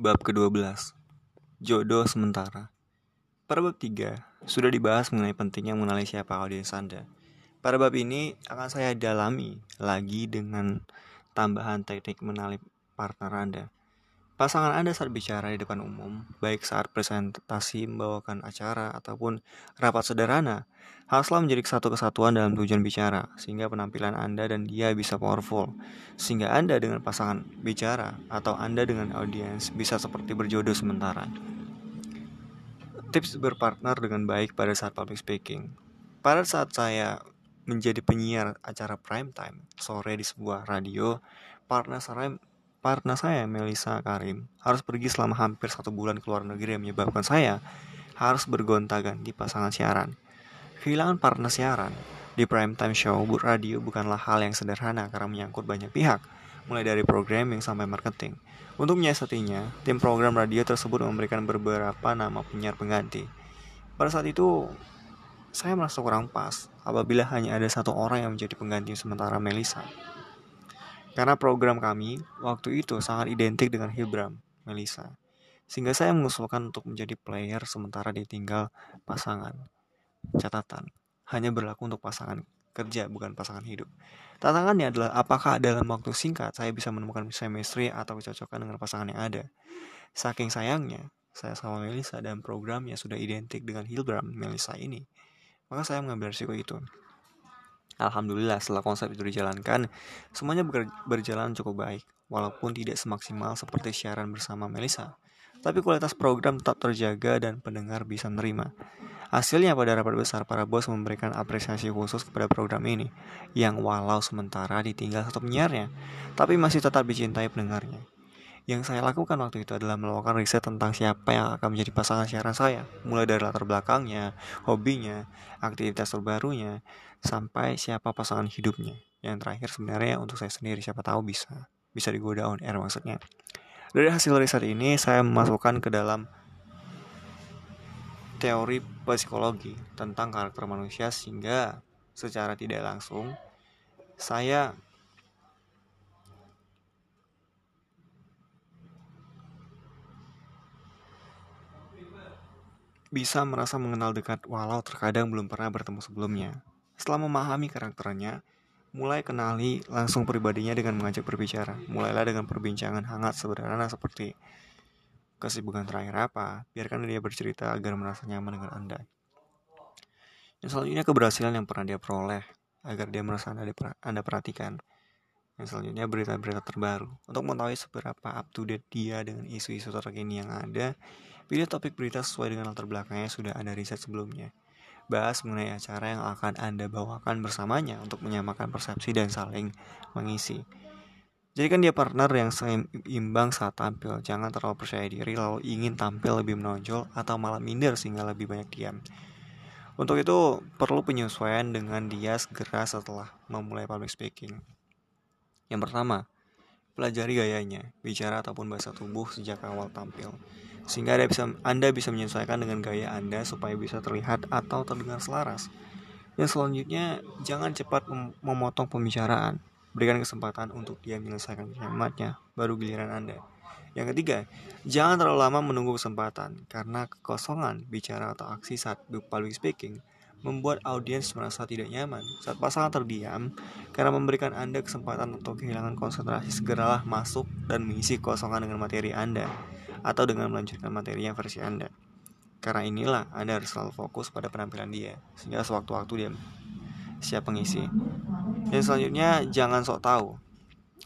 Bab ke-12 Jodoh sementara Pada bab 3 sudah dibahas mengenai pentingnya mengenali siapa audiens Anda. Pada bab ini akan saya dalami lagi dengan tambahan teknik mengenali partner Anda. Pasangan Anda saat bicara di depan umum, baik saat presentasi membawakan acara ataupun rapat sederhana, haruslah menjadi satu kesatuan dalam tujuan bicara, sehingga penampilan Anda dan dia bisa powerful. Sehingga Anda dengan pasangan bicara atau Anda dengan audiens bisa seperti berjodoh sementara. Tips berpartner dengan baik pada saat public speaking. Pada saat saya menjadi penyiar acara prime time sore di sebuah radio, partner saya partner saya, Melisa Karim, harus pergi selama hampir satu bulan ke luar negeri yang menyebabkan saya harus bergonta-ganti pasangan siaran. Kehilangan partner siaran di prime time show radio bukanlah hal yang sederhana karena menyangkut banyak pihak, mulai dari programming sampai marketing. Untuk menyiasatinya, tim program radio tersebut memberikan beberapa nama penyiar pengganti. Pada saat itu, saya merasa kurang pas apabila hanya ada satu orang yang menjadi pengganti sementara Melisa. Karena program kami waktu itu sangat identik dengan Hilbram, Melisa. Sehingga saya mengusulkan untuk menjadi player sementara ditinggal pasangan. Catatan, hanya berlaku untuk pasangan kerja bukan pasangan hidup. Tantangannya adalah apakah dalam waktu singkat saya bisa menemukan chemistry atau kecocokan dengan pasangan yang ada. Saking sayangnya, saya sama Melisa dan programnya sudah identik dengan Hilbram Melisa ini. Maka saya mengambil risiko itu. Alhamdulillah setelah konsep itu dijalankan, semuanya berjalan cukup baik, walaupun tidak semaksimal seperti siaran bersama Melisa. Tapi kualitas program tetap terjaga dan pendengar bisa menerima. Hasilnya pada rapat besar, para bos memberikan apresiasi khusus kepada program ini, yang walau sementara ditinggal satu penyiarnya, tapi masih tetap dicintai pendengarnya. Yang saya lakukan waktu itu adalah melakukan riset tentang siapa yang akan menjadi pasangan siaran saya, mulai dari latar belakangnya, hobinya, aktivitas terbarunya, sampai siapa pasangan hidupnya. Yang terakhir sebenarnya untuk saya sendiri siapa tahu bisa bisa digoda on air maksudnya. Dari hasil riset ini saya memasukkan ke dalam teori psikologi tentang karakter manusia sehingga secara tidak langsung saya bisa merasa mengenal dekat walau terkadang belum pernah bertemu sebelumnya. Setelah memahami karakternya, mulai kenali langsung pribadinya dengan mengajak berbicara. Mulailah dengan perbincangan hangat sederhana seperti kesibukan terakhir apa, biarkan dia bercerita agar merasa nyaman dengan Anda. Yang selanjutnya keberhasilan yang pernah dia peroleh, agar dia merasa Anda, anda perhatikan. Yang selanjutnya berita-berita terbaru. Untuk mengetahui seberapa up to date dia dengan isu-isu terkini yang ada, Pilih topik berita sesuai dengan latar belakangnya sudah ada riset sebelumnya. Bahas mengenai acara yang akan Anda bawakan bersamanya untuk menyamakan persepsi dan saling mengisi. Jadikan dia partner yang seimbang saat tampil. Jangan terlalu percaya diri lalu ingin tampil lebih menonjol atau malah minder sehingga lebih banyak diam. Untuk itu, perlu penyesuaian dengan dia segera setelah memulai public speaking. Yang pertama, pelajari gayanya, bicara ataupun bahasa tubuh sejak awal tampil sehingga Anda bisa, anda bisa menyesuaikan dengan gaya Anda supaya bisa terlihat atau terdengar selaras. Yang selanjutnya, jangan cepat mem memotong pembicaraan. Berikan kesempatan untuk dia menyelesaikan kalimatnya, baru giliran Anda. Yang ketiga, jangan terlalu lama menunggu kesempatan, karena kekosongan bicara atau aksi saat public speaking membuat audiens merasa tidak nyaman. Saat pasangan terdiam, karena memberikan Anda kesempatan untuk kehilangan konsentrasi, segeralah masuk dan mengisi kosongan dengan materi Anda atau dengan melanjutkan materi yang versi Anda. Karena inilah Anda harus selalu fokus pada penampilan dia, sehingga sewaktu-waktu dia siap mengisi. Dan selanjutnya, jangan sok tahu.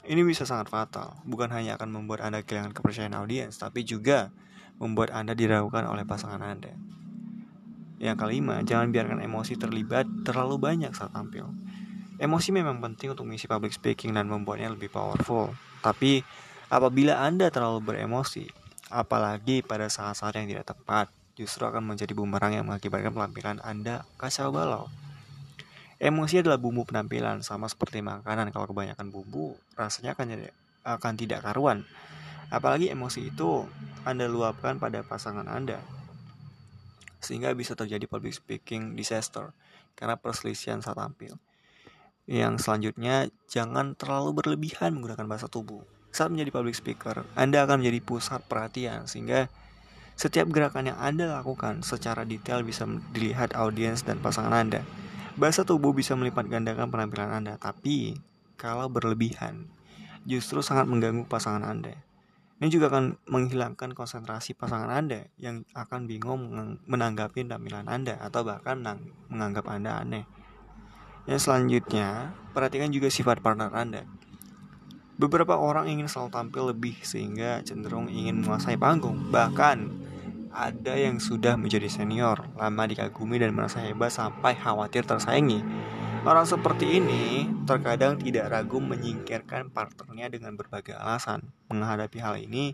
Ini bisa sangat fatal, bukan hanya akan membuat Anda kehilangan kepercayaan audiens, tapi juga membuat Anda diragukan oleh pasangan Anda. Yang kelima, jangan biarkan emosi terlibat terlalu banyak saat tampil. Emosi memang penting untuk mengisi public speaking dan membuatnya lebih powerful. Tapi apabila Anda terlalu beremosi, apalagi pada saat-saat yang tidak tepat, justru akan menjadi bumerang yang mengakibatkan penampilan Anda kacau balau. Emosi adalah bumbu penampilan, sama seperti makanan. Kalau kebanyakan bumbu, rasanya akan jadi, akan tidak karuan. Apalagi emosi itu Anda luapkan pada pasangan Anda. Sehingga bisa terjadi public speaking disaster karena perselisihan saat tampil. Yang selanjutnya, jangan terlalu berlebihan menggunakan bahasa tubuh. Saat menjadi public speaker, Anda akan menjadi pusat perhatian sehingga setiap gerakan yang Anda lakukan secara detail bisa dilihat audiens dan pasangan Anda. Bahasa tubuh bisa melipat gandakan penampilan Anda, tapi kalau berlebihan, justru sangat mengganggu pasangan Anda. Ini juga akan menghilangkan konsentrasi pasangan Anda yang akan bingung menanggapi tampilan Anda atau bahkan menganggap Anda aneh. Yang selanjutnya, perhatikan juga sifat partner Anda. Beberapa orang ingin selalu tampil lebih sehingga cenderung ingin menguasai panggung. Bahkan ada yang sudah menjadi senior, lama dikagumi dan merasa hebat sampai khawatir tersaingi. Orang seperti ini terkadang tidak ragu menyingkirkan partnernya dengan berbagai alasan. Menghadapi hal ini,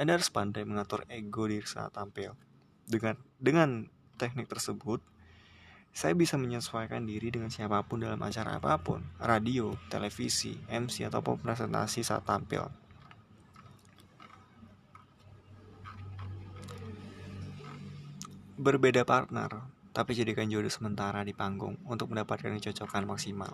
Anda harus pandai mengatur ego diri saat tampil. Dengan dengan teknik tersebut, saya bisa menyesuaikan diri dengan siapa pun dalam acara apa pun, radio, televisi, MC, ataupun presentasi saat tampil. Berbeda partner tapi jadikan jodoh sementara di panggung untuk mendapatkan kecocokan maksimal.